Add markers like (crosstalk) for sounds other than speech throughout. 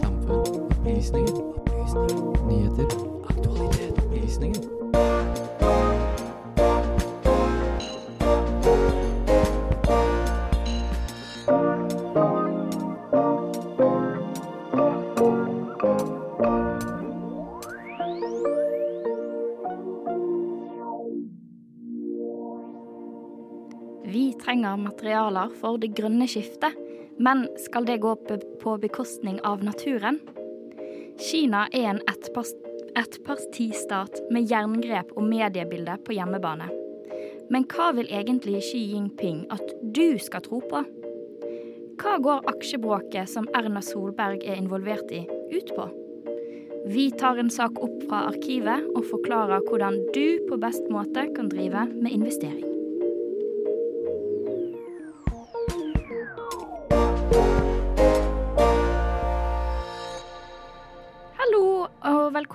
Samfunn. Opplysninger. Opplysninger. Nyheter. Aktualitet. Opplysninger. Vi trenger materialer for det grønne skiftet, men skal det gå på- bekostning av naturen? Kina er en ettpartistat med jerngrep og mediebilde på hjemmebane. Men hva vil egentlig Xi Jinping at du skal tro på? Hva går aksjebråket som Erna Solberg er involvert i, ut på? Vi tar en sak opp fra arkivet og forklarer hvordan du på best måte kan drive med investering.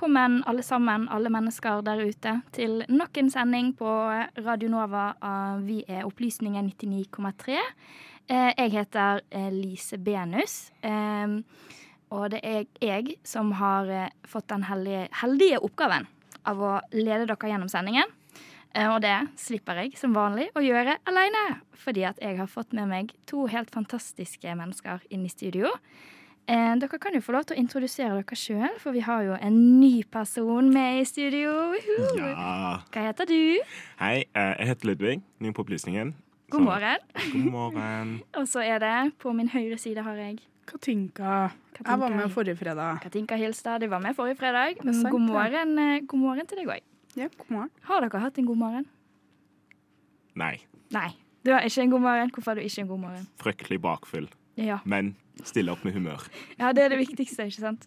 Velkommen alle sammen, alle mennesker der ute, til nok en sending på Radio Nova Vi er Opplysningen 99,3. Eh, Jeg heter Lise Benus, eh, og det er jeg som har eh, fått den heldige, heldige oppgaven av å lede dere gjennom sendingen. Og det slipper jeg som vanlig å gjøre alene, fordi at jeg har fått med meg to helt fantastiske mennesker inn i studio. Eh, dere kan jo få lov til å introdusere dere sjøl, for vi har jo en ny person med i studio. Ja. Hva heter du? Hei, eh, jeg heter Ludvig. Ny på opplysningen. God morgen. God morgen. (laughs) Og så er det på min høyre side har jeg Katinka. Katinka Jeg var med forrige fredag. Katinka Hilstad. Du var med forrige fredag. Sant, God morgen, eh, god morgen til deg òg. Ja, god morgen. Har dere hatt en god morgen? Nei, Nei. Du har ikke en god morgen. Hvorfor har du ikke en god morgen? fryktelig bakfull, Ja, men stille opp med humør. ja det er det viktigste, ikke sant?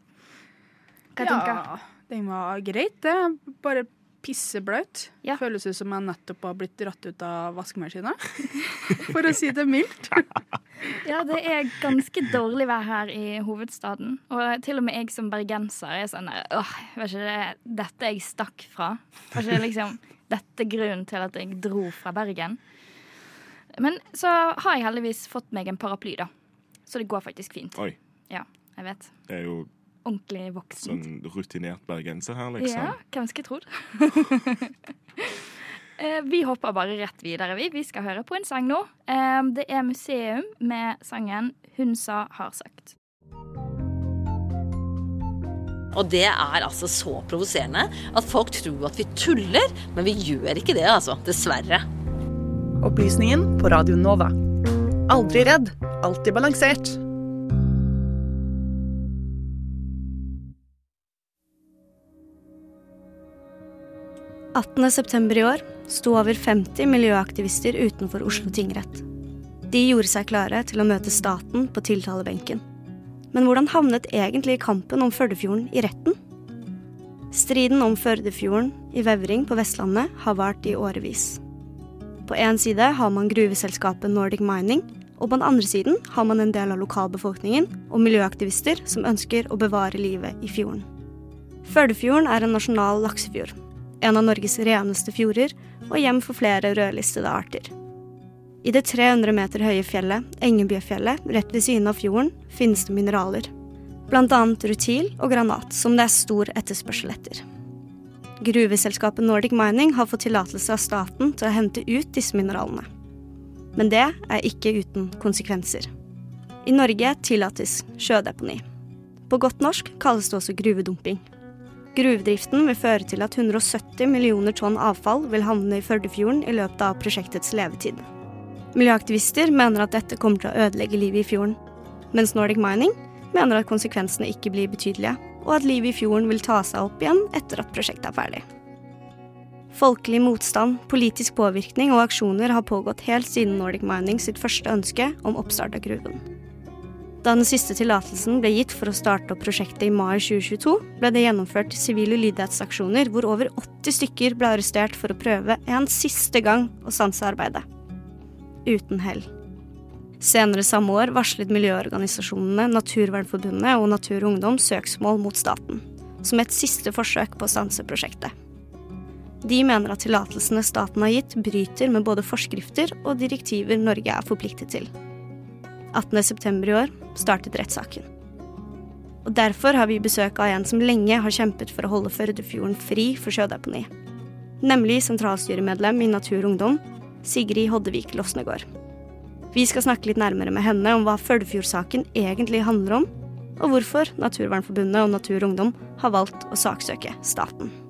Hva Ja, den var greit, det. Bare pisseblaut. Ja. Føles ut som jeg nettopp har blitt dratt ut av vaskemaskina. (laughs) For å si det mildt. (laughs) Ja, det er ganske dårlig vær her i hovedstaden. Og til og med jeg som bergenser er sånn der, åh, var ikke det dette jeg stakk fra? Var ikke det liksom dette grunnen til at jeg dro fra Bergen? Men så har jeg heldigvis fått meg en paraply, da. Så det går faktisk fint. Oi, Ja, jeg vet. det er jo Ordentlig voksen. sånn rutinert bergenser her, liksom. Ja, hvem skulle trodd? (laughs) Eh, Vi hopper bare rett videre. Vi Vi skal høre på en sang nå. Eh, Det er Museum med sangen 'Hun sa har sagt'. Og det er altså så provoserende at folk tror at vi tuller, men vi gjør ikke det, altså. Dessverre. Opplysningen på Radio Nova. Aldri redd, alltid balansert. september i år sto over 50 miljøaktivister utenfor Oslo tingrett. De gjorde seg klare til å møte staten på tiltalebenken. Men hvordan havnet egentlig kampen om Førdefjorden i retten? Striden om Førdefjorden i Vevring på Vestlandet har vart i årevis. På én side har man gruveselskapet Nordic Mining, og på den andre siden har man en del av lokalbefolkningen og miljøaktivister som ønsker å bevare livet i fjorden. Førdefjorden er en nasjonal laksefjord en av Norges reneste fjorder og hjem for flere rødlistede arter. I det 300 meter høye fjellet, Engebjøfjellet, rett ved siden av fjorden, finnes det mineraler. Annet rutil og granat, som det er stor etterspørsel etter. Gruveselskapet Nordic Mining har fått tillatelse av staten til å hente ut disse mineralene. Men det er ikke uten konsekvenser. I Norge tillates sjødeponi. På godt norsk kalles det også gruvedumping. Gruvedriften vil føre til at 170 millioner tonn avfall vil havne i Førdefjorden i løpet av prosjektets levetid. Miljøaktivister mener at dette kommer til å ødelegge livet i fjorden, mens Nordic Mining mener at konsekvensene ikke blir betydelige, og at livet i fjorden vil ta seg opp igjen etter at prosjektet er ferdig. Folkelig motstand, politisk påvirkning og aksjoner har pågått helt siden Nordic Mining sitt første ønske om oppstart av gruven. Da den siste tillatelsen ble gitt for å starte opp prosjektet i mai 2022, ble det gjennomført sivile lydighetsaksjoner hvor over 80 stykker ble arrestert for å prøve en siste gang å stanse arbeidet. Uten hell. Senere samme år varslet miljøorganisasjonene Naturvernforbundet og Natur og Ungdom søksmål mot staten, som et siste forsøk på å stanse prosjektet. De mener at tillatelsene staten har gitt, bryter med både forskrifter og direktiver Norge er forpliktet til. 18.9. i år startet rettssaken. Og Derfor har vi besøk av en som lenge har kjempet for å holde Førdefjorden fri for sjødeponi. Nemlig sentralstyremedlem i Natur og Ungdom, Sigrid Hoddevik Losnegård. Vi skal snakke litt nærmere med henne om hva Førdefjord-saken egentlig handler om, og hvorfor Naturvernforbundet og Natur og Ungdom har valgt å saksøke staten.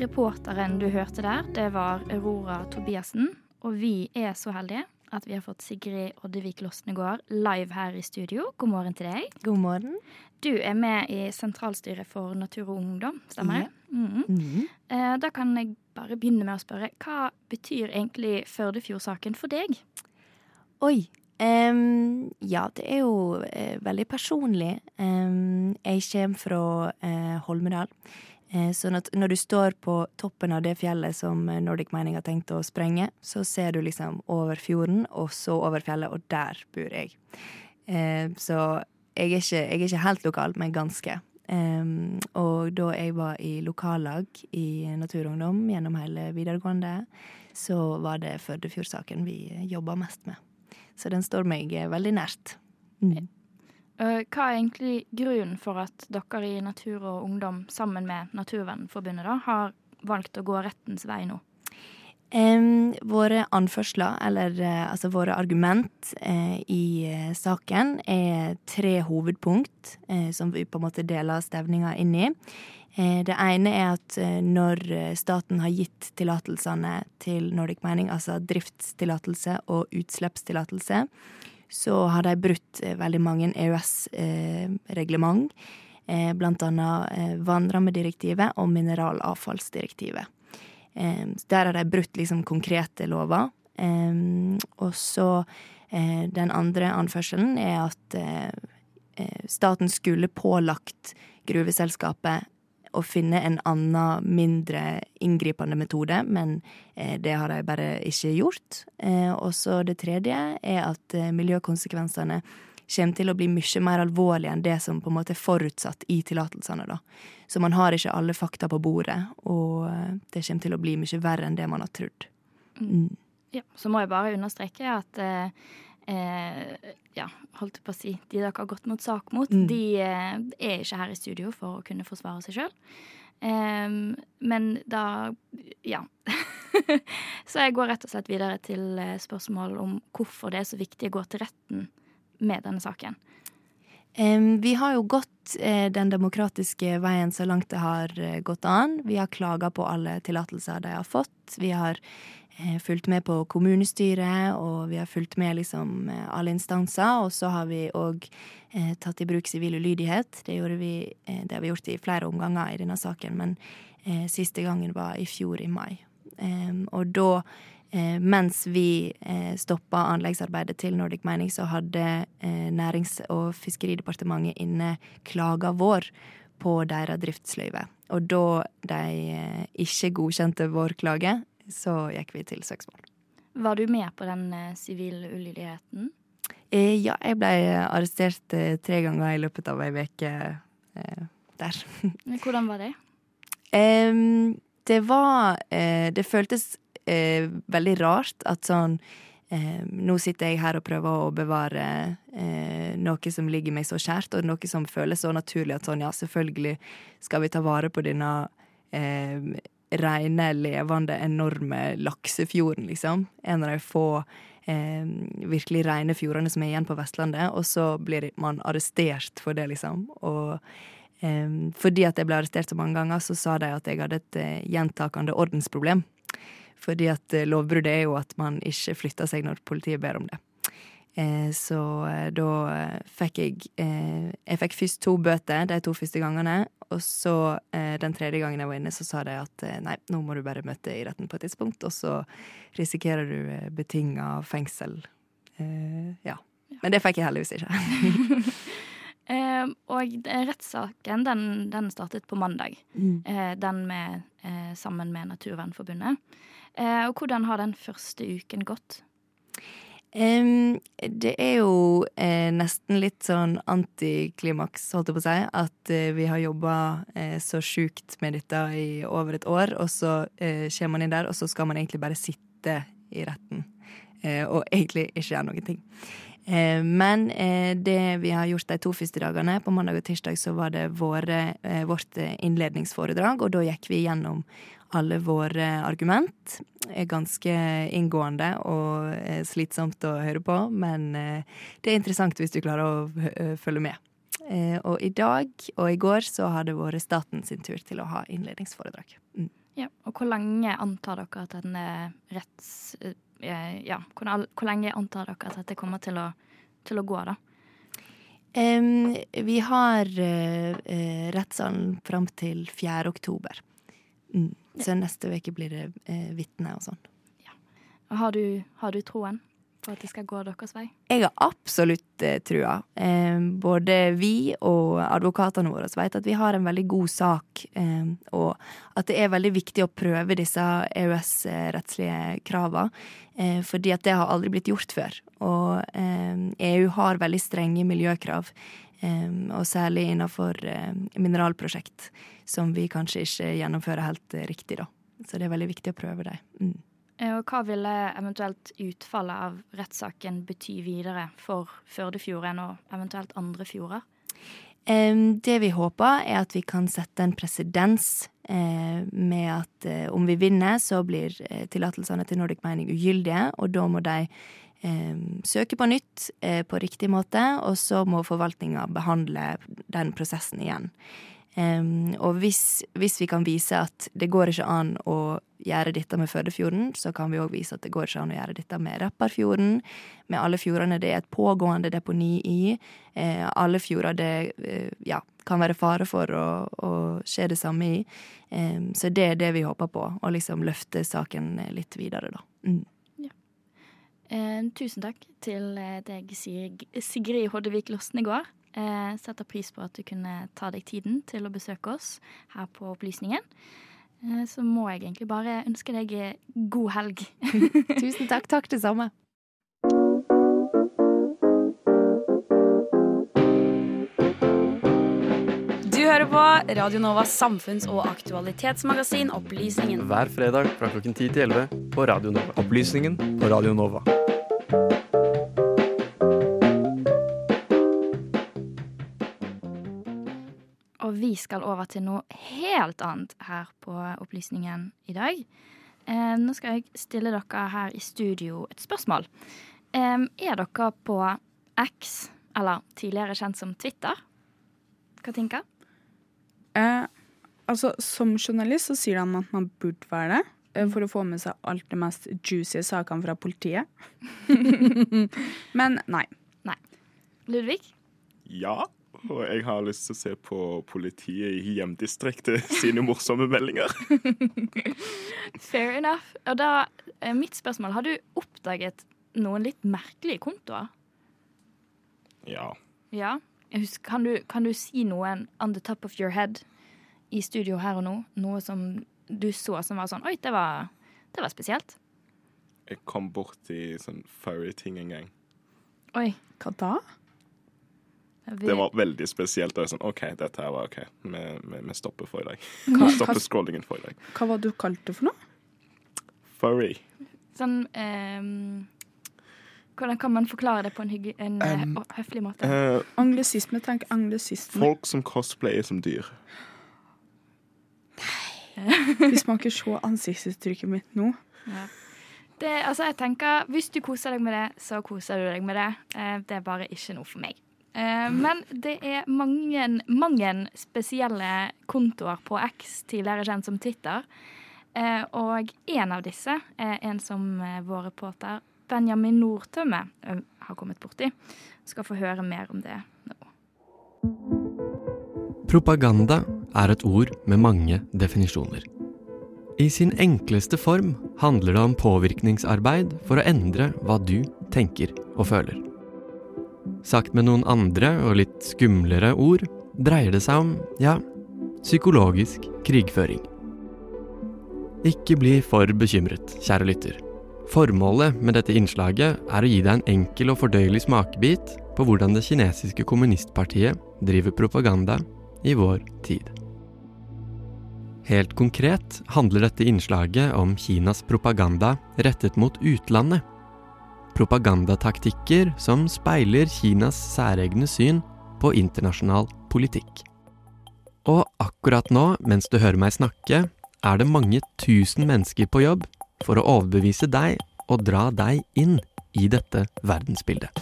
Reporteren du hørte der, det var Aurora Tobiassen. Og vi er så heldige at vi har fått Sigrid Oddevik Losnegård live her i studio. God morgen til deg. God morgen. Du er med i sentralstyret for Natur og Ungdom, stemmer det? Ja. Mm -hmm. mm -hmm. Da kan jeg bare begynne med å spørre, hva betyr egentlig Førdefjord-saken for deg? Oi. Um, ja, det er jo uh, veldig personlig. Um, jeg kommer fra uh, Holmedal. Eh, sånn at når du står på toppen av det fjellet som eh, Nordic Mining har tenkt å sprenge, så ser du liksom over fjorden, og så over fjellet, og der bor jeg. Eh, så jeg er, ikke, jeg er ikke helt lokal, men ganske. Og da jeg var i lokallag i Naturungdom gjennom hele videregående, så var det Førdefjordsaken vi jobba mest med. Så den står meg veldig nært. Mm. Eh, Hva er egentlig grunnen for at dere i Natur og Ungdom sammen med Naturvernforbundet da, har valgt å gå rettens vei nå? Em, våre anførsler, eller eh, altså våre argument eh, i eh, saken, er tre hovedpunkt eh, som vi på en måte deler stevninga inn i. Eh, det ene er at når staten har gitt tillatelsene til Nordic Mining, altså driftstillatelse og utslippstillatelse, så har de brutt eh, veldig mange EØS-reglement, eh, blant annet eh, vannrammedirektivet og mineralavfallsdirektivet. Eh, Der har de brutt liksom konkrete lover. Eh, og så eh, den andre anførselen er at eh, eh, staten skulle pålagt gruveselskapet å finne en annen, mindre inngripende metode, men eh, det har de bare ikke gjort. Eh, og så det tredje er at eh, miljøkonsekvensene kommer til å bli mye mer alvorlige enn det som på en måte er forutsatt i tillatelsene. da. Så man har ikke alle fakta på bordet, og det kommer til å bli mye verre enn det man har trodd. Mm. Ja, så må jeg bare understreke at eh, eh, ja, holdt jeg på å si, de dere har gått mot sak mot, Mm. de eh, er ikke her i studio for å kunne forsvare seg sjøl. men da ja. (laughs) så jeg går rett og slett videre til eh, spørsmål om hvorfor det er så viktig å gå til retten med denne saken. Vi har jo gått eh, den demokratiske veien så langt det har eh, gått an. Vi har klaga på alle tillatelser de har fått. Vi har eh, fulgt med på kommunestyret, og vi har fulgt med liksom eh, alle instanser. Og så har vi òg eh, tatt i bruk sivil ulydighet. Det, vi, eh, det har vi gjort i flere omganger i denne saken, men eh, siste gangen var i fjor, i mai. Em, og da Eh, mens vi eh, stoppa anleggsarbeidet til Nordic Mining, så hadde eh, Nærings- og fiskeridepartementet inne klaga vår på deres driftsløyve. Og da de eh, ikke godkjente vår klage, så gikk vi til søksmål. Var du med på den eh, ulydigheten? Eh, ja, jeg ble arrestert eh, tre ganger i løpet av ei uke eh, der. (laughs) Hvordan var det? Det var eh, Det føltes eh, veldig rart at sånn eh, Nå sitter jeg her og prøver å bevare eh, noe som ligger meg så kjært, og noe som føles så naturlig at sånn, ja, selvfølgelig skal vi ta vare på denne rene, levende, enorme laksefjorden, liksom. En av de få eh, virkelig rene fjordene som er igjen på Vestlandet, og så blir man arrestert for det, liksom. Og eh, fordi at jeg ble arrestert så mange ganger, så sa de at jeg hadde et eh, gjentakende ordensproblem. Fordi at eh, lovbruddet er jo at man ikke flytter seg når politiet ber om det. Eh, så eh, da eh, fikk jeg Jeg fikk først to bøter de to første gangene. Og så den tredje gangen jeg var inne, så sa de at nei, nå må du bare møte i retten på et tidspunkt, og så risikerer du betinga fengsel. Ja. Men det fikk jeg heldigvis ikke. (laughs) Og rettssaken den, den startet på mandag. Mm. Den med, sammen med Naturvernforbundet. Og hvordan har den første uken gått? Em, det er jo eh, nesten litt sånn antiklimaks, holdt jeg på å si, at eh, vi har jobba eh, så sjukt med dette i over et år, og så eh, kommer man inn der, og så skal man egentlig bare sitte i retten. eh, og egentlig ikke gjøre noen ting. Eh, men eh, det vi har gjort de to første dagene, på mandag og tirsdag, så var det våre, eh, vårt innledningsforedrag, og da gikk vi gjennom alle våre argument. Ganske inngående og slitsomt å høre på, men det er interessant hvis du klarer å følge med. Og i dag og i går så har det vært staten sin tur til å ha innledningsforedrag. Mm. Ja. Og hvor lenge antar dere at denne retts... eh, Ja, hvor, hvor lenge antar dere at dette kommer til å, til å gå, da? Um, vi har eh, rettssalen fram til 4. oktober. Mm. Så neste uke blir det uh, vitne og sånn. Ja. Har har du troen på at det skal gå deres vei? Jeg har absolutt eh, trua. Eh, både vi og advokatene våre vet at vi har en veldig god sak, eh, og at det er veldig viktig å prøve disse EØS-rettslige kravene. Eh, fordi at det har aldri blitt gjort før. Og EU har veldig strenge miljøkrav, og særlig innenfor mineralprosjekt, som vi kanskje ikke gjennomfører helt riktig, da. Så det er veldig viktig å prøve dem. Mm. Eh, Og hva ville eventuelt utfallet av rettssaken bety videre for Førdefjorden og eventuelt andre fjorder? Det vi håper, er at vi kan sette en presedens eh, med at eh, om vi vinner, så blir tillatelsene til Nordic Mining ugyldige, og da må de søke på nytt på riktig måte, og så må forvaltninga behandle den prosessen igjen. Em, og hvis, hvis vi kan vise at det går ikke an å gjøre dette med Førdefjorden, så kan vi òg vise at det går ikke an å gjøre dette med Repparfjorden, med alle fjordene det er et pågående deponi i. Eh, alle fjorder det eh, ja, kan være fare for å, å skje det samme i. Um, så det er det vi håper på, å liksom løfte saken litt videre, da. Mm. Eh, tusen takk til deg, deg, Sig Sigrid Hoddevik Losnegård. Eh, setter pris på at du kunne ta deg tiden til å besøke oss her på Opplysningen. Eh, så må jeg egentlig bare ønske deg eh, god helg. (laughs) (laughs) Tusen takk. Takk det samme. Du hører på Radio Novas samfunns- og aktualitetsmagasin Opplysningen. Hver fredag fra klokken 10 til 11 på Radio Nova. Opplysningen på Radio Nova. Vi skal over til noe helt annet her på Opplysningen i dag. Eh, nå skal jeg stille dere her i studio et spørsmål. Eh, er dere på X, eller tidligere kjent som Twitter? Hva tenker Eh, altså, som journalist så sier han at man burde være det. eh, For å få med seg alt de mest juicy sakene fra politiet. (laughs) Men nei. Ludvig? Ja, og jeg har lyst til å se på politiet i hjemdistriktet (laughs) sine morsomme meldinger. (laughs) Fair enough. Og da er mitt spørsmål, har du oppdaget noen litt merkelige kontoer? Ja. Ja. Husker, kan, du, kan du si noen on the top of your head i studio her og nå? Noe som du så som var sånn Oi, det var, det var spesielt. Jeg kom borti sånn furry-ting en gang. Oi. Hva da? Vi, Det var veldig spesielt. Og sånn, OK, dette her var OK. Vi, vi, vi stopper for i dag. Hva, Vi hva, stopper scrollingen for i dag. hva var det du kalte det for noe? Furry. Sånn ehm, Hvordan kan man forklare det på en, hygge, en eh, Um, høflig måte? Uh, Anglesisme. Tenk anglesisme. folk som cosplayer som dyr. Nei Hvis man ikke ser (laughs) ansiktsuttrykket mitt nå. Det, altså, jeg tenker, Hvis du koser deg med det, så koser du deg med det. Eh, det er bare ikke noe for meg. Eh, men det er mange, mange spesielle kontoer på X, tidligere kjent som Twitter. Eh, og en av disse er en som eh, vår reporter Benjamin Nordtømme har kommet borti. Skal få høre mer om det nå. Propaganda er et ord med mange definisjoner. I sin enkleste form handler det om påvirkningsarbeid for å endre hva du tenker og føler. Sagt med noen andre og litt skumlere ord dreier det seg om, ja, psykologisk krigføring. Ikke bli for bekymret, kjære lytter. Formålet med dette innslaget er å gi deg en enkel og fordøyelig smakebit på hvordan det kinesiske kommunistpartiet driver propaganda i vår tid. Helt konkret handler dette innslaget om Kinas propaganda rettet mot utlandet. Propagandataktikker som speiler Kinas særegne syn på internasjonal politikk. Og akkurat nå, mens du hører meg snakke, er det mange tusen mennesker på jobb for å overbevise deg og dra deg inn i dette verdensbildet.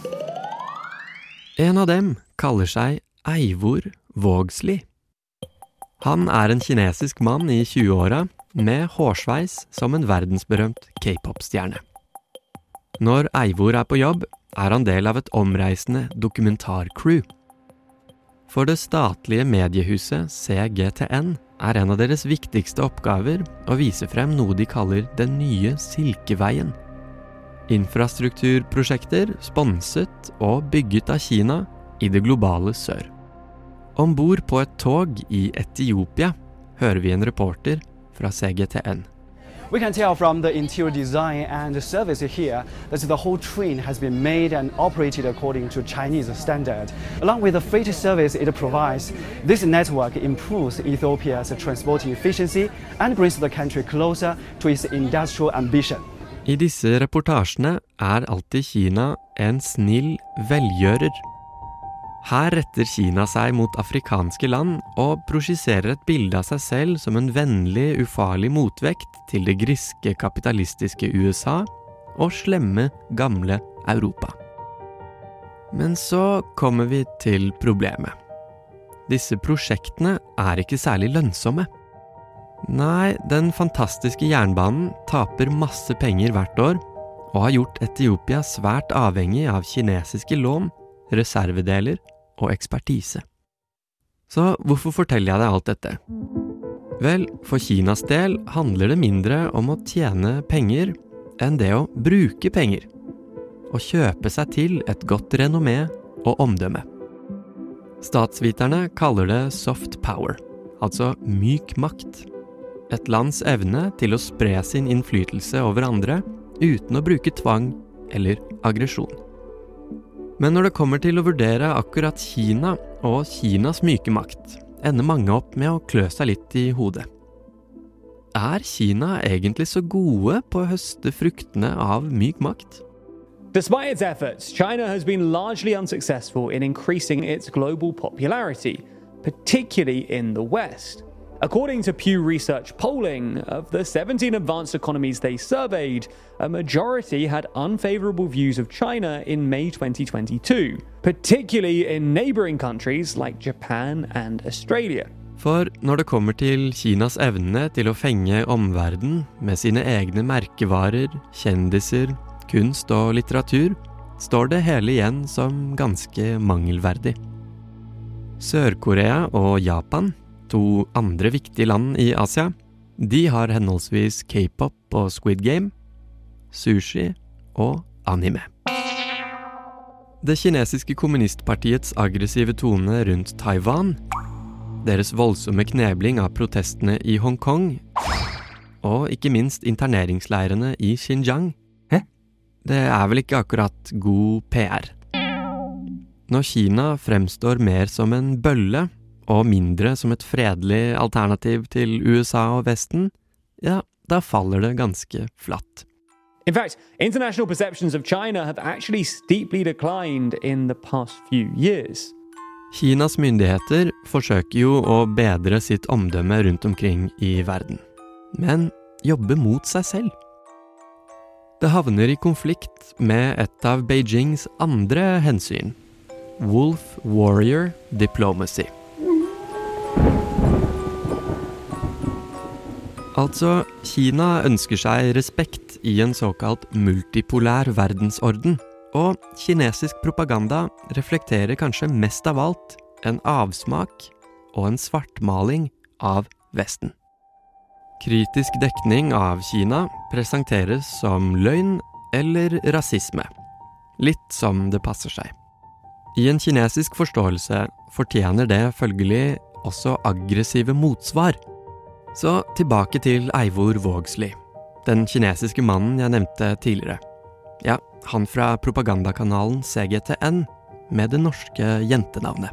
En av dem kaller seg Eivor Vågsli. Han er en kinesisk mann i 20-åra med hårsveis som en verdensberømt k-pop-stjerne. Når Eivor er på jobb, er han del av et omreisende dokumentarcrew. For det statlige mediehuset CGTN er en av deres viktigste oppgaver å vise frem noe de kaller Den nye Silkeveien. Infrastrukturprosjekter sponset og bygget av Kina i det globale sør. Om bord på et tog i Etiopia hører vi en reporter fra CGTN. We can tell from the interior design and service here that the whole train has been made and operated according to Chinese standard. Along with the freight service it provides, this network improves Ethiopia's transport efficiency and brings the country closer to its industrial ambition. I disse reportasjene er alltid Kina en snill velgjører. Her retter Kina seg mot afrikanske land og prosjiserer et bilde av seg selv som en vennlig, ufarlig motvekt til det griske, kapitalistiske USA og slemme, gamle Europa. Men så kommer vi til problemet. Disse prosjektene er ikke særlig lønnsomme. Nei, den fantastiske jernbanen taper masse penger hvert år og har gjort Etiopia svært avhengig av kinesiske lån reservedeler og ekspertise. Så hvorfor forteller jeg deg alt dette? Vel, for Kinas del handler det mindre om å tjene penger enn det å bruke penger. Å kjøpe seg til et godt renommé og omdømme. Statsviterne kaller det soft power, altså myk makt. Et lands evne til å spre sin innflytelse over andre uten å bruke tvang eller aggresjon. Men når det kommer til å vurdere akkurat Kina og Kinas myke makt, ender mange opp med å klø seg litt i hodet. Er Kina egentlig så gode på å høste fruktene av myk makt? Despite its efforts, China has been largely unsuccessful in increasing its global popularity, particularly in the West. According to Pew Research polling, of the 17 advanced economies they surveyed, a majority had unfavorable views of China in May 2022, particularly in neighboring countries like Japan and Australia. For når det kommer til Kinas evne til å fenge omverdenen med sine egne merkevarer, kjendiser, kunst og litteratur, står det hele igjen som ganske mangelverdig. Sør-Korea og Japan to andre viktige land i Asia. De har henholdsvis k-pop og Squid Game, sushi og anime. Det kinesiske kommunistpartiets aggressive tone rundt Taiwan, deres voldsomme knebling av protestene i Hongkong, og ikke minst interneringsleirene i Xinjiang, Hæ? det er vel ikke akkurat god PR. Når Kina fremstår mer som en bølle og mindre som et fredelig alternativ til USA og Vesten, ja, da faller det ganske flatt. In fact, international perceptions of China have actually steeply declined in the past few years. Kinas myndigheter forsøker jo å bedre sitt omdømme rundt omkring i verden, men jobber mot seg selv. Det havner i konflikt med et av Beijings andre hensyn, Wolf Warrior Diplomacy. Altså, Kina ønsker seg respekt i en såkalt multipolær verdensorden, og kinesisk propaganda reflekterer kanskje mest av alt en avsmak og en svartmaling av Vesten. Kritisk dekning av Kina presenteres som løgn eller rasisme, litt som det passer seg. I en kinesisk forståelse fortjener det følgelig også aggressive motsvar så tilbake til Eivor Vågsli, den kinesiske mannen jeg nevnte tidligere. Ja, han fra propagandakanalen CGTN, med det norske jentenavnet.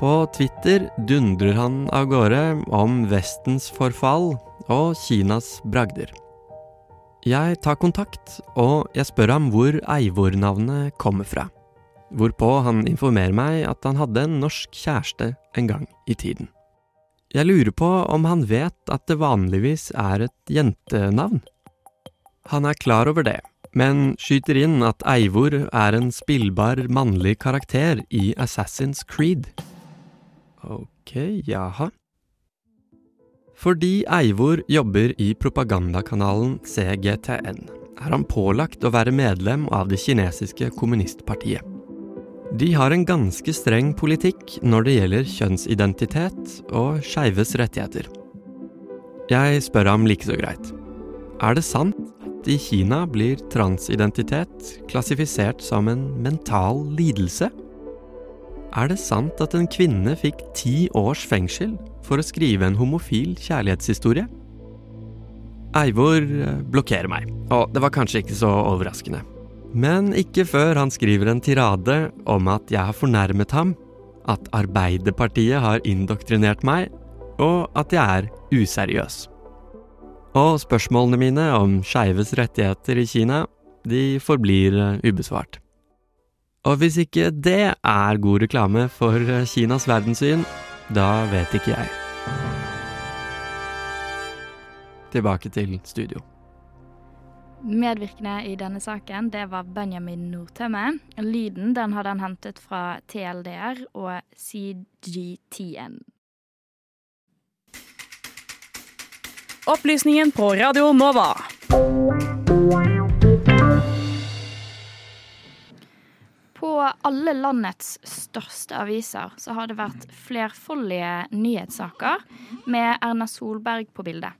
På Twitter dundrer han av gårde om Vestens forfall og Kinas bragder. Jeg tar kontakt, og jeg spør ham hvor Eivor-navnet kommer fra. Hvorpå han informerer meg at han hadde en norsk kjæreste en gang i tiden. Jeg lurer på om han vet at det vanligvis er et jentenavn. Han er klar over det, men skyter inn at Eivor er en spillbar mannlig karakter i Assassin's Creed. Ok, jaha. Fordi Eivor jobber i propagandakanalen CGTN, er han pålagt å være medlem av det kinesiske kommunistpartiet. De har en ganske streng politikk når det gjelder kjønnsidentitet og skeives rettigheter. Jeg spør ham like så greit. Er det sant at i Kina blir transidentitet klassifisert som en mental lidelse? Er det sant at en kvinne fikk ti års fengsel for å skrive en homofil kjærlighetshistorie? Eivor eh, blokkerer meg, og det var kanskje ikke så overraskende. Men ikke før han skriver en tirade om at jeg har fornærmet ham, at Arbeiderpartiet har indoktrinert meg, og at jeg er useriøs. Og spørsmålene mine om skeives rettigheter i Kina, de forblir eh, ubesvart. Og hvis ikke det er god reklame for eh, Kinas verdenssyn, da vet ikke jeg. Tilbake til studio. Medvirkende i denne saken det var Benjamin Nordtømme. Lyden den hadde han hentet fra TLDR og CGTN. Opplysningen på Radio Nova. På alle landets største aviser så har det vært flerfoldige nyhetssaker med Erna Solberg på bildet.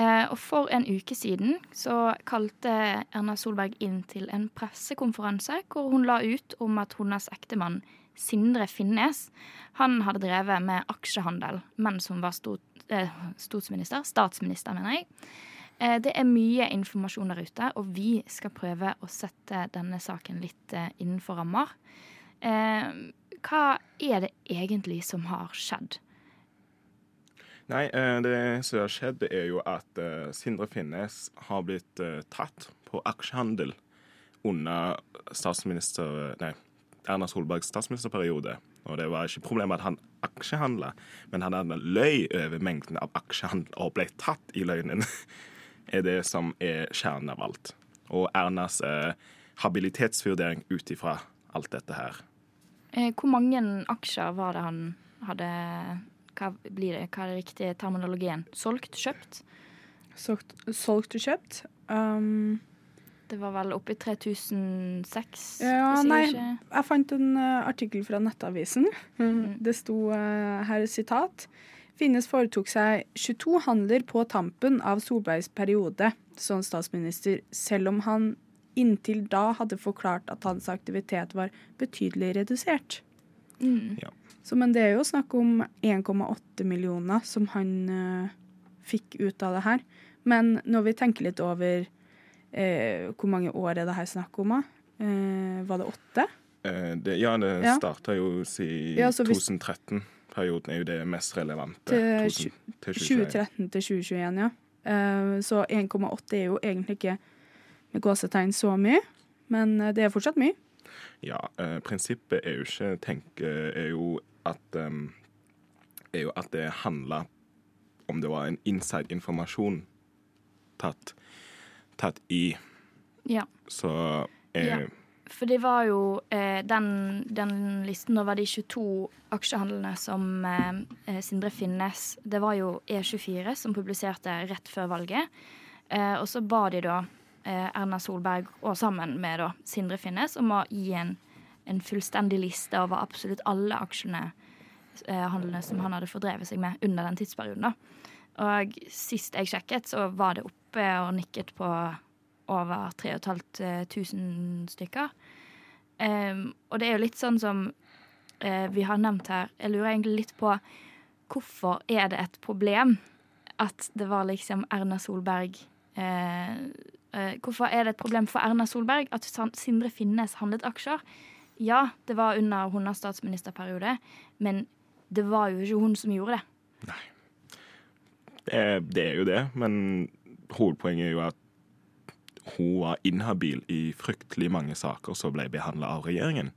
Eh, og for en uke siden så kalte Erna Solberg inn til en pressekonferanse hvor hun la ut om at hennes ektemann Sindre Finnes han hadde drevet med aksjehandel mens hun var eh, statsminister, statsminister, mener jeg. Eh, det er mye informasjon der ute, og vi skal prøve å sette denne saken litt innenfor rammer. Hva er det egentlig som har skjedd? Nei, eh, det som har skjedd, er jo at eh, Sindre Finnes har blitt eh, tatt på aksjehandel under statsminister... Nei, Erna Solbergs statsministerperiode. Og det var ikke problemet at han aksjehandla, men han hadde løy over mengden av aksjehandel og ble tatt i løgnen. (laughs) er det som er kjernen av alt. Og Ernas eh, habilitetsvurdering ut ifra alt dette her. Hvor mange aksjer var det han hadde Hva blir det, hva er det riktige terminologien? Solgt? Kjøpt? Solgt, solgt og kjøpt. Um, det var vel oppi 3006? Ja, nei, ikke- jeg fant en uh, artikkel fra Nettavisen. Det sto uh, her sitat. Finnes foretok seg 22 handler på tampen av Solbergs periode som statsminister, selv om han inntil da hadde forklart at hans aktivitet var betydelig redusert. Mm. Så, men det er jo snakk om 1,8 millioner som han uh, fikk ut av det her. Men når vi tenker litt over eh, hvor mange år er det her snakk om? Eh, var det åtte? Eh, det, ja, det Ja. starta jo siden Ja, 2013-perioden, er jo det mest relevante. Til 2000 til 2013 til 2021, ja. Eh, så 1,8 er jo egentlig ikke med gåsetegn så mye, men eh, det er fortsatt mye. Ja, eh, prinsippet er jo ikke tenke, er jo at um, er jo at det handla om det var en inside-informasjon tatt, tatt i. Ja. Så eh, Ja. For det var jo eh, den, den listen, var de 22 aksjehandlene som eh, eh, Sindre Finnes Det var jo E24 som publiserte rett før valget. Eh, og så ba de da eh, Erna Solberg, og sammen med da Sindre Finnes, om å gi en, en fullstendig liste over absolutt alle aksjene eh, handlene som han hadde fordrevet seg med under den tidsperioden. da. Og sist jeg sjekket, så var det oppe og nikket på over 3500 stykker. Um, og det er jo litt sånn som uh, vi har nevnt her. Jeg lurer egentlig litt på hvorfor er det et problem at det var liksom Erna Solberg uh, uh, Hvorfor er det et problem for Erna Solberg at Sindre Finnes handlet aksjer? Ja, det var under hennes statsministerperiode, men det var jo ikke hun som gjorde det. det, det er jo det, men hovedpoenget er jo at hun var inhabil i fryktelig mange saker som ble behandla av regjeringen.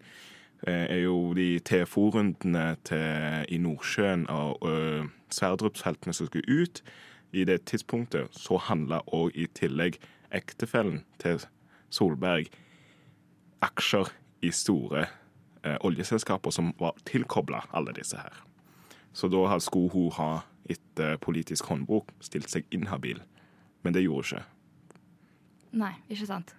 Det er jo de TFO-rundene i Nordsjøen og uh, Sverdrup-feltene som skulle ut. I det tidspunktet så handla òg i tillegg ektefellen til Solberg aksjer i store eh, oljeselskaper som var tilkobla alle disse her. Så da skulle hun ha etter politisk håndbok stilt seg inhabil. Men det gjorde hun ikke. Nei, ikke sant.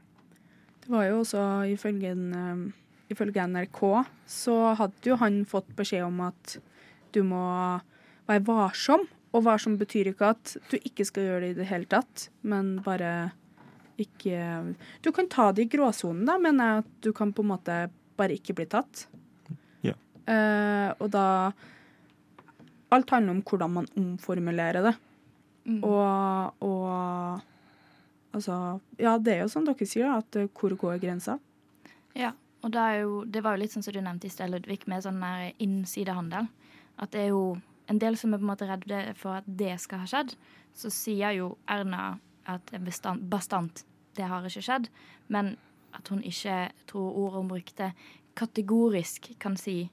Det var jo også ifølge, en, um, ifølge NRK så hadde jo han fått beskjed om at du må være varsom. Og varsom betyr ikke at du ikke skal gjøre det i det hele tatt, men bare ikke Du kan ta det i gråsonen, da, mener jeg at du kan på en måte bare ikke bli tatt. Ja. Uh, og da Alt handler om hvordan man omformulerer det. Mm. Og, og Altså Ja, det er jo sånn dere sier, at uh, hvor går grensa? Ja, og det, jo, det var jo litt sånn som du nevnte i sted, Ludvig, med sånn der innsidehandel. At det er jo en del som er på en måte redde for at det skal ha skjedd. Så sier jo Erna at bestand, bastant det har ikke skjedd, men at hun ikke, tror ordet hun brukte, kategorisk kan si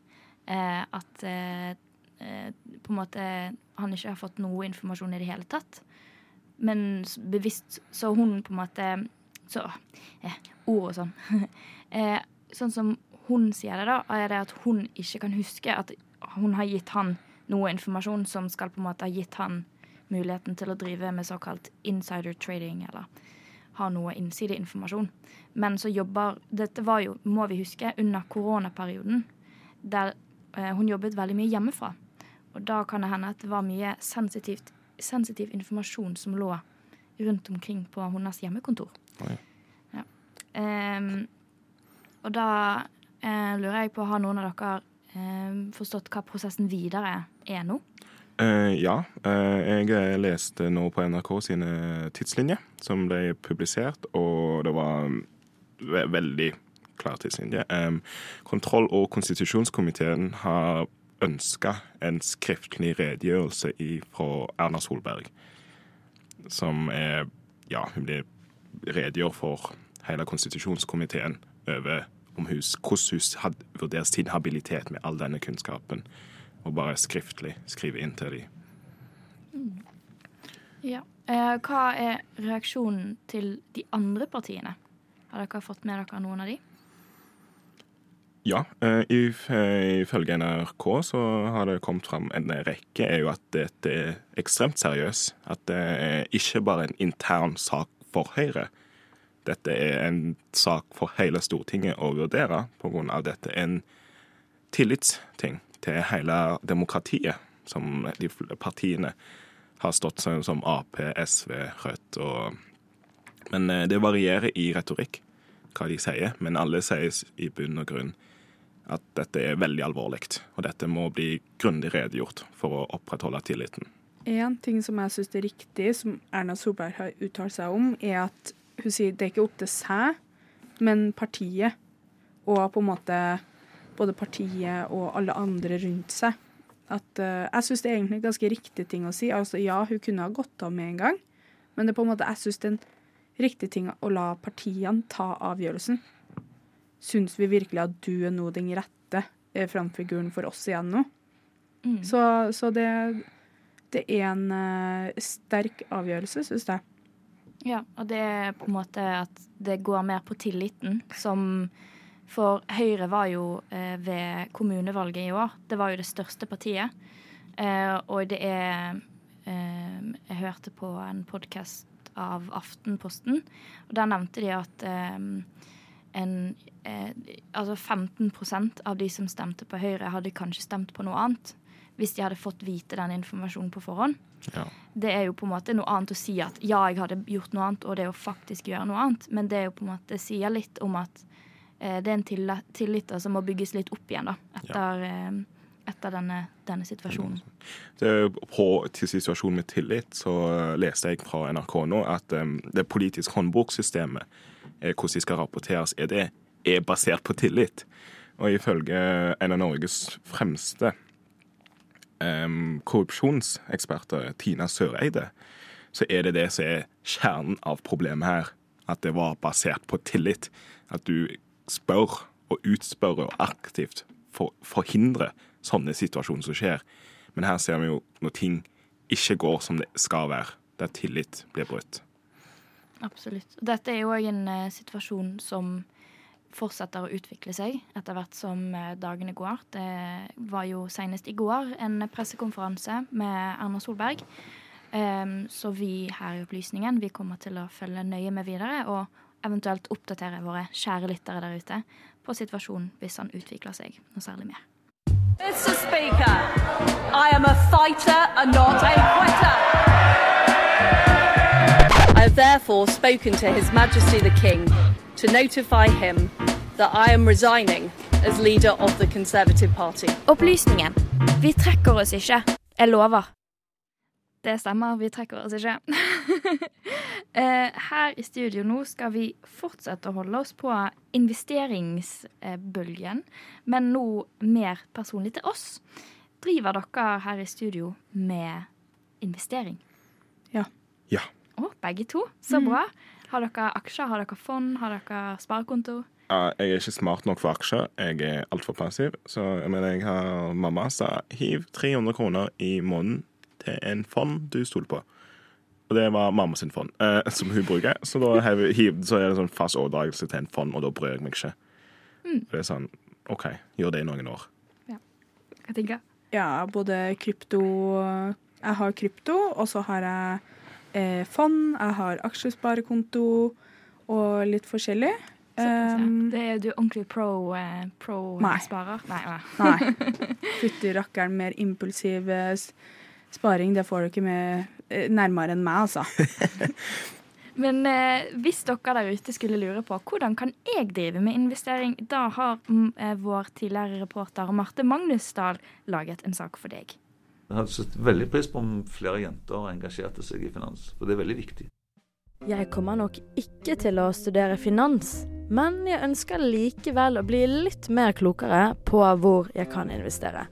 eh, at eh, eh, på en måte han ikke har fått noe informasjon i det hele tatt. Men bevisst så hun på en måte Så eh, ord og sånn. (laughs) eh, sånn som hun sier det, da, er det at hun ikke kan huske at hun har gitt han noe informasjon som skal på en måte ha gitt han muligheten til å drive med såkalt insider trading, eller ha noe innsideinformasjon. Men så jobber Dette var jo, må vi huske, under koronaperioden, der eh, hun jobbet veldig mye hjemmefra. Og da kan det hende at det var mye sensitiv informasjon som lå rundt omkring på hennes hjemmekontor. Ja. Um, og da eh, lurer jeg på, har noen av dere eh, forstått hva prosessen videre er nå? Uh, ja. Uh, jeg leste nå på NRK sine tidslinjer som ble publisert, og det var ve veldig klar tidslinje. Um, kontroll- og konstitusjonskomiteen har ønska en skriftlig redegjørelse fra Erna Solberg, som er Ja, hun blir redegjør for hele konstitusjonskomiteen over hvordan hun hadde vurdert sin habilitet med all denne kunnskapen og bare skriftlig skrive inn til. Mm. Ja. Eh, hva er reaksjonen til de andre partiene? Har dere fått med dere noen av de? Ja, eh, ifølge NRK så har det kommet fram en rekke er jo at dette er ekstremt seriøst. At det er ikke bare en intern sak for Høyre. Dette er en sak for hele Stortinget å vurdere, pga. dette er en tillitsting til hele demokratiet, som de partiene har stått som, som Ap, SV, Rødt og Men eh, det varierer i retorikk hva de sier, men alle sier i bunn og grunn at dette er veldig alvorlig, og dette må bli grundig redegjort for å opprettholde tilliten. En ting som jeg syns er riktig, som Erna Solberg har uttalt seg om, er at hun sier det er ikke opp til seg, men partiet. Og på en måte både partiet og alle andre rundt seg. At, uh, jeg syns det er egentlig en ganske riktig ting å si. Altså, ja, hun kunne ha gått av med en gang, men det er på en måte, jeg syns det er en riktig ting å la partiene ta avgjørelsen. Syns vi virkelig at du er nå den rette eh, framfiguren for oss igjen nå? Mm. Så, så det, det, er en uh, sterk avgjørelse, syns jeg. Ja, og det er på en måte at det går mer på tilliten som for Høyre var jo eh, ved kommunevalget i år. Det var jo det største partiet. Eh, og det er eh, Jeg hørte på en podkast av Aftenposten, og der nevnte de at en, eh, altså 15% av de som stemte på Høyre, hadde kanskje stemt på noe annet hvis de hadde fått vite den informasjonen på forhånd. Ja. Det er jo på en måte noe annet å si at ja, jeg hadde gjort noe annet, og det å faktisk gjøre noe annet, men det er jo på en måte sier litt om at det er en tillit som må bygges litt opp igjen da, etter, ja. Eh, etter denne, denne, situasjonen. Det, på til situasjonen med tillit så leste jeg fra NRK nå at um, det politiske håndboksystemet, hvordan de skal rapporteres, er det er basert på tillit. Og ifølge en av Norges fremste um, korrupsjonseksperter, Tina Søreide, så er det det som er kjernen av problemet her. At det var basert på tillit. At du spør og utspør og aktivt for, forhindre sånne situasjoner som skjer. Men her ser vi jo når ting ikke går som det skal være, der tillit blir brutt. Absolutt. Dette er jo òg en uh, situasjon som fortsetter å utvikle seg etter hvert som uh, dagene går. Det var jo senest i går en pressekonferanse med Erna Solberg. Um, så vi her i Opplysningen vi kommer til å følge nøye med videre og eventuelt oppdatere våre kjære lyttere der ute på situasjonen hvis han utvikler seg noe særlig mer. Mr. Speaker, I am a fighter and not a quitter. I have therefore spoken to His Majesty the King to notify him that I am resigning as leader of the Conservative Party. Opplysningen. Vi trekker oss ikke. Jeg lover. Det stemmer, vi trekker oss ikke. (laughs) Eh, her i studio nå skal vi fortsette å holde oss på investeringsbølgen, men nå mer personlig til oss. Driver dere her i studio med investering? Ja. Ja. Å, begge to. Så Mm. bra. Har dere aksjer, har dere fond, har dere sparekonto? Jeg er ikke smart nok for aksjer. Jeg er altfor passiv. Så jeg mener, jeg har mamma sa hiv 300 kroner i måneden til en fond du stoler på. Og det var mamma sin fond, eh, (laughs) som hun bruker. Så da hev, hiv, så er det sånn fast overdragelse til en fond, og da bryr jeg meg ikke. Mm. Det er sånn OK, gjør det i noen år. Ja. Hva tenker du? Ja, både krypto Jeg har krypto, og så har jeg eh, fond, jeg har aksjesparekonto og litt forskjellig. Såpass, ja. Um, det er du ordentlig pro, eh, pro Nei. Nei. nei. (laughs) Fytti rakkeren, mer impulsiv sparing, det får du ikke med eh, nærmere enn meg, altså. (laughs) Men eh, hvis dere der ute skulle lure på hvordan kan jeg drive med investering, da har mm, eh, vår tidligere reporter Marte Magnusdal laget en sak for deg. Jeg hadde satt veldig pris på om flere jenter engasjerte seg i finans, for det er veldig viktig. Jeg kommer nok ikke til å studere finans, men jeg ønsker likevel å bli litt mer klokere på hvor jeg kan investere.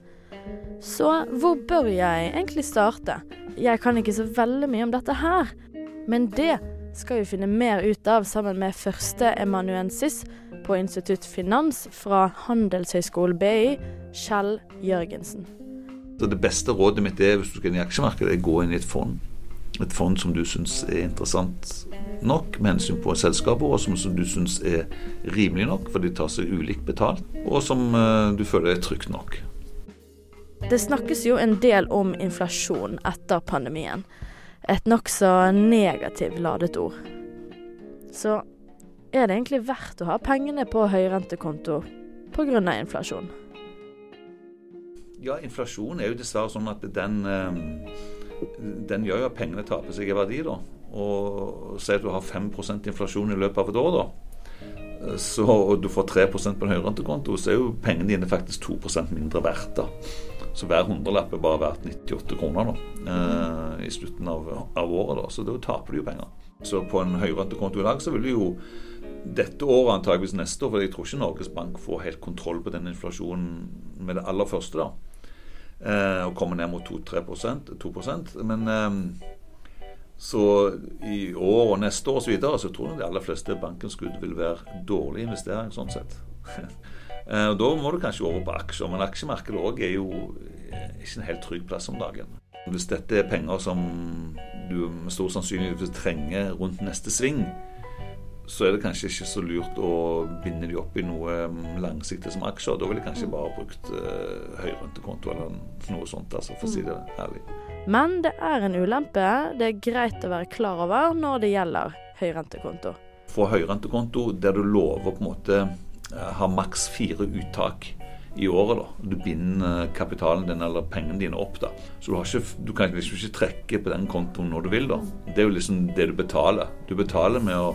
Så hvor bør jeg egentlig starte? Jeg kan ikke så veldig mye om dette her, men det skal vi finne mer ut av sammen med første emanuensis på Institutt Finans fra Handelshøyskolen BI, Kjell Jørgensen. Så Det beste rådet mitt er hvis du skal inn i aksjemarkedet, er gå inn i et fond. Et fond som du syns er interessant nok med hensyn på selskapet, og som, du syns er rimelig nok, for de tar seg ulikt betalt, og som eh, du føler er trygt nok. Det snakkes jo en del om inflasjon etter pandemien. Et nokså negativt ladet ord. Så er det egentlig verdt å ha pengene på høyrentekonto pga. inflasjon? Ja, inflasjon er jo dessverre sånn at den, eh, den gjør jo at pengene taper seg i verdi, da. Og si at du har 5% inflasjon i løpet av et år, da. Så, og du får 3% på en høyrentekonto, så er jo pengene dine faktisk 2 mindre verdt. da. Så hver hundrelapp er bare verdt 98 kroner da, eh, i slutten av, av året. da, Så da taper du jo penger. Så på en høyrentekonto i dag så vil du jo dette året, antageligvis neste år, for jeg tror ikke Norges Bank får helt kontroll på den inflasjonen med det aller første. da, eh, Og kommer ned mot 2-3% 2% Men eh, så i år og neste år og så videre, så tror jeg de aller fleste bankinnskudd vil være dårlig investering sånn sett. (laughs) Eh, og Da må du kanskje over på aksjer, men aksjemarkedet òg er jo eh, ikke en helt trygg plass om dagen. Hvis dette er penger som du med stor sannsynlighet trenger rundt neste sving, så er det kanskje ikke så lurt å binde de opp i noe mm, langsiktig som aksjer. Da ville jeg kanskje bare brukt uh, høyrentekonto eller noe sånt, altså, for å si det ærlig. Men det er en ulempe det er greit å være klar over når det gjelder høyrentekonto. Få høyrentekonto der du lover på en måte eh, ha maks fire uttak i året. da. Du binder eh, kapitalen din eller pengene dine opp. da. Så du, har ikke, du kan liksom ikke trekke på den kontoen når du vil. da. Det er jo liksom det du betaler. Du betaler med å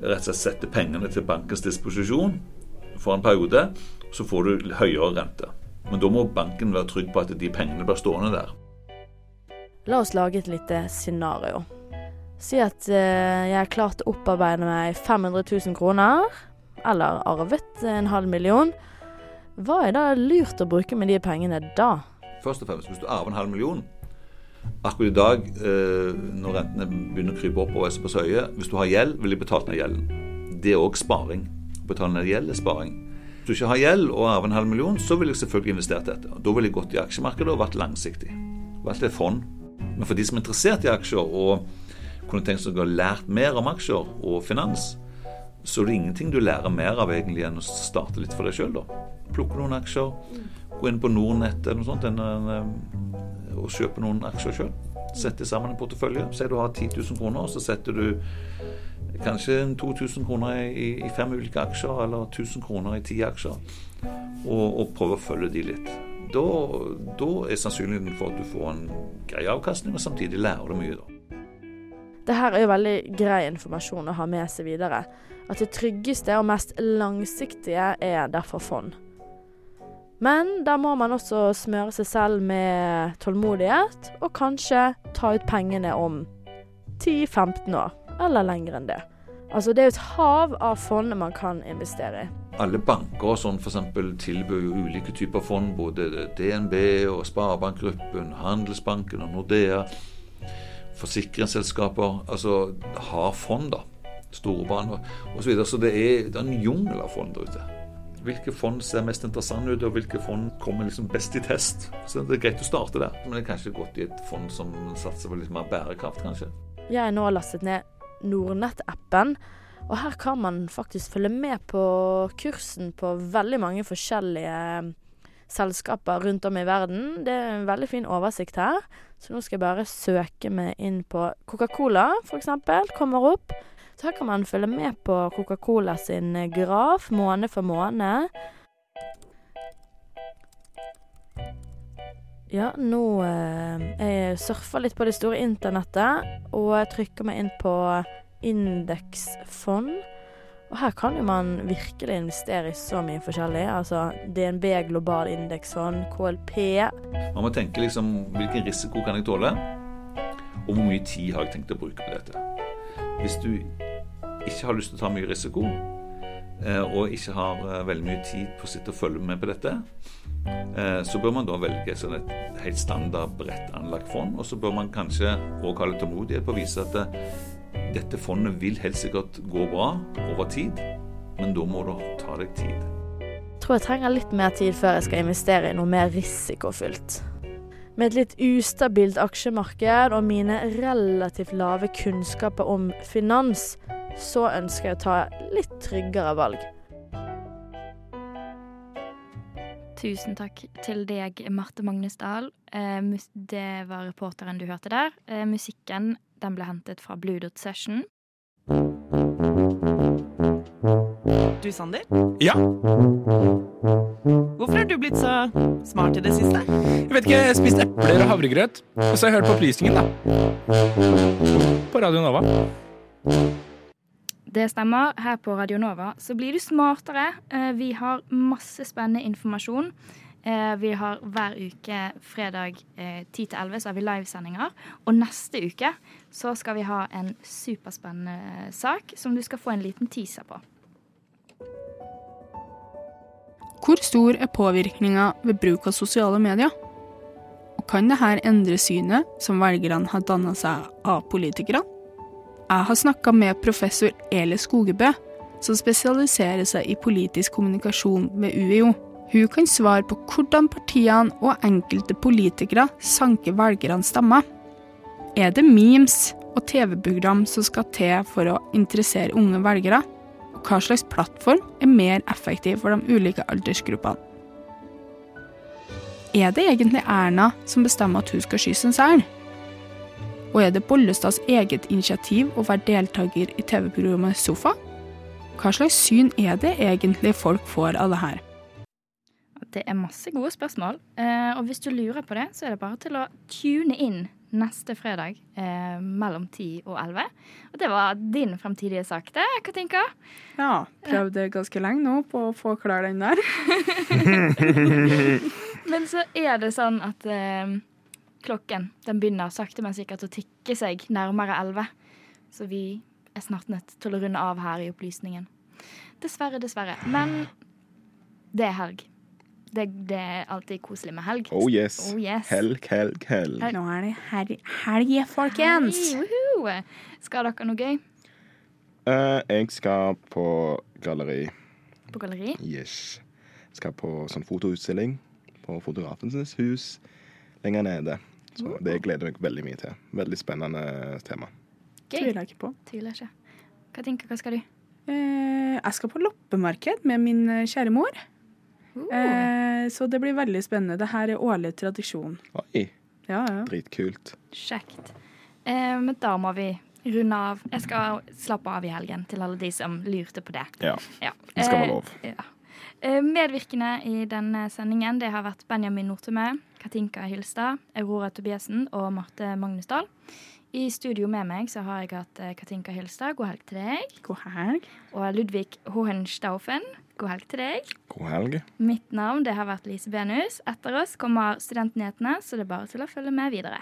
rett og slett sette pengene til bankens disposisjon for en periode. Så får du høyere rente. Men da må banken være trygg på at de pengene blir stående der. La oss lage et lite scenario. Si at eh, jeg har klart å opparbeide meg 500 000 kroner, eller arvet en halv million. Hva er da lurt å bruke med de pengene da? Først og fremst, hvis du arver en halv million, Akkurat i dag, eh, når rentene begynner å krype opp og er på søye, hvis du har gjeld, vil de betale ned gjelden. Det er òg sparing. Å betale ned gjeld er sparing. Hvis du ikke har gjeld og arver en halv million, så vil jeg selvfølgelig investert dette. Da vil jeg gått i aksjemarkedet og vært langsiktig. Valgt et fond. Men for de som er interessert i aksjer og kunne tenkt seg å ha lært mer om aksjer og finans, så er det ingenting du lærer mer av egentlig enn å starte litt for deg sjøl, da. Plukke noen aksjer, gå inn på Nordnett eller noe sånt eh, og kjøpe noen aksjer sjøl. Sette sammen en portefølje. Si du har 10 000 kroner, så setter du kanskje 2000 kroner i, i, fem ulike aksjer, eller 1000 kroner i ti aksjer, og, og prøve å følge de litt. Da, da er sannsynligheten for at du får en grei avkastning, og samtidig lærer du mye. da. Det her er jo veldig grei informasjon å ha med seg videre. At det tryggeste og mest langsiktige er derfor fond. Men da må man også smøre seg selv med tålmodighet, og kanskje ta ut pengene om 10-15 år, eller lenger enn det. Altså Det er jo et hav av fond man kan investere i. Alle banker og sånn f.eks. tilbyr jo ulike typer fond. Både DNB og Sparebankgruppen, Handelsbanken og Nordea. Forsikringsselskaper altså har fond, da. Storebaner osv. Så, videre. så det er, det er en jungel av fond der ute. Hvilke fond ser mest interessante ut, og hvilke fond kommer liksom best i test? Så Det er greit å starte der, men det er kanskje godt i et fond som satser på litt mer bærekraft, kanskje. Jeg har nå lastet ned Nordnett-appen. Og her kan man faktisk følge med på kursen på veldig mange forskjellige selskaper rundt om i verden. Det er en veldig fin oversikt her. Så nå skal jeg bare søke meg inn på Coca-Cola, f.eks. Kommer opp. Så her kan man følge med på Coca-Cola sin eh, graf måned for måned. Ja, nå eh, Jeg surfer litt på det store internettet, og trykker meg inn på indeksfond. Og her kan jo man virkelig investere i så mye forskjellig. Altså DNB global indeksfond, KLP. Man må tenke liksom hvilken risiko kan jeg tåle, og hvor mye tid har jeg tenkt å bruke på dette. Hvis du ikke har lyst til å ta mye risiko, eh, og ikke har eh, veldig mye tid på å sitte og følge med på dette, eh, så bør man da velge sånn et helt standard bredt anlagt fond. Og så bør man kanskje òg ha litt tålmodighet på å vise at dette fondet vil helt sikkert gå bra over tid, men da må du ta deg tid. Jeg tror jeg trenger litt mer tid før jeg skal investere i noe mer risikofylt. Med et litt ustabilt aksjemarked og mine relativt lave kunnskaper om finans, så ønsker jeg å ta litt tryggere valg. Tusen takk til deg, Marte Magnesdal. Dahl. det var reporteren du hørte der. Eh, musikken den ble hentet fra Blue Dot Session. Du, Sander? Ja? Hvorfor har du blitt så smart i det siste? Jeg vet ikke, jeg spiste epler og havregrøt. Og så har jeg hørt på opplysningen, da. På Radio Nova. Det stemmer. Her på Radio Nova så blir du smartere. Eh, vi har masse spennende informasjon. Eh, vi har hver uke fredag 10-11 eh, så har vi livesendinger. Og neste uke så skal vi ha en superspennende sak som du skal få en liten teaser på. Hvor stor er påvirkninga ved bruk av sosiale medier? Og kan dette endre synet som velgerne har danna seg av politikere? Jeg har snakka med professor Eli Skogebø, som spesialiserer seg i politisk kommunikasjon ved UiO. Hun kan svare på hvordan partiene og enkelte politikere sanker velgernes stemmer. Er det memes og TV-program som skal til for å interessere unge velgere? Og hva slags plattform er mer effektiv for de ulike aldersgruppene? Er det egentlig Erna som bestemmer at hun skal skyte en sel? Og er det Bollestads eget initiativ å være deltaker i TV-programmet Sofa? Hva slags syn er det egentlig folk får av det her? Det er masse gode spørsmål. Eh, og hvis du lurer på det, så er det bare til å tune inn neste fredag eh, mellom 10 og 11. Og det var din fremtidige sak, det, Katinka. Ja. Prøvde ganske lenge nå på å få klar den der. (laughs) (laughs) Men så er det sånn at eh, klokken den begynner sakte, men sikkert å tikke seg nærmere 11. Så vi er snart nødt til å runde av her i opplysningen. Dessverre, dessverre. Men det er helg. Det, det er alltid koselig med helg. Oh yes. Oh, yes. Helg, helg, helg. Nå er det helg, helg folkens. Hei. Skal dere noe gøy Uh, jeg skal på galleri. på galleri? Yes. Skal på sånn fotoutstilling på Fotografens hus lenger nede. Så det gleder jeg meg veldig mye til. Veldig spennende tema. Gøy. Tviler ikke på. Tviler ikke. Hva tenker hva skal du? Uh, jeg skal på loppemarked med min kjære mor. Eh, så det blir veldig spennende. Det her er årlig tradisjon. Oi, Ja, ja. dritkult. Kjekt. Eh, men da må vi runde av. Jeg skal slappe av i helgen, til alle de som lurte på det. Ja. Ja. Det skal være Eh, lov. Ja. Eh, Medvirkende i denne sendingen det har vært Benjamin Nortemø, Katinka Hylstad, Aurora Tobiassen og Marte Magnusdal. I studio med meg så har jeg hatt eh, Katinka Hylstad. God helg til deg. God helg. Og Ludvig Hohenstaufen. God helg til deg. God helg. Mitt navn det har vært Lise Benus. Etter oss kommer Studentnyhetene, så det er bare til å følge med videre.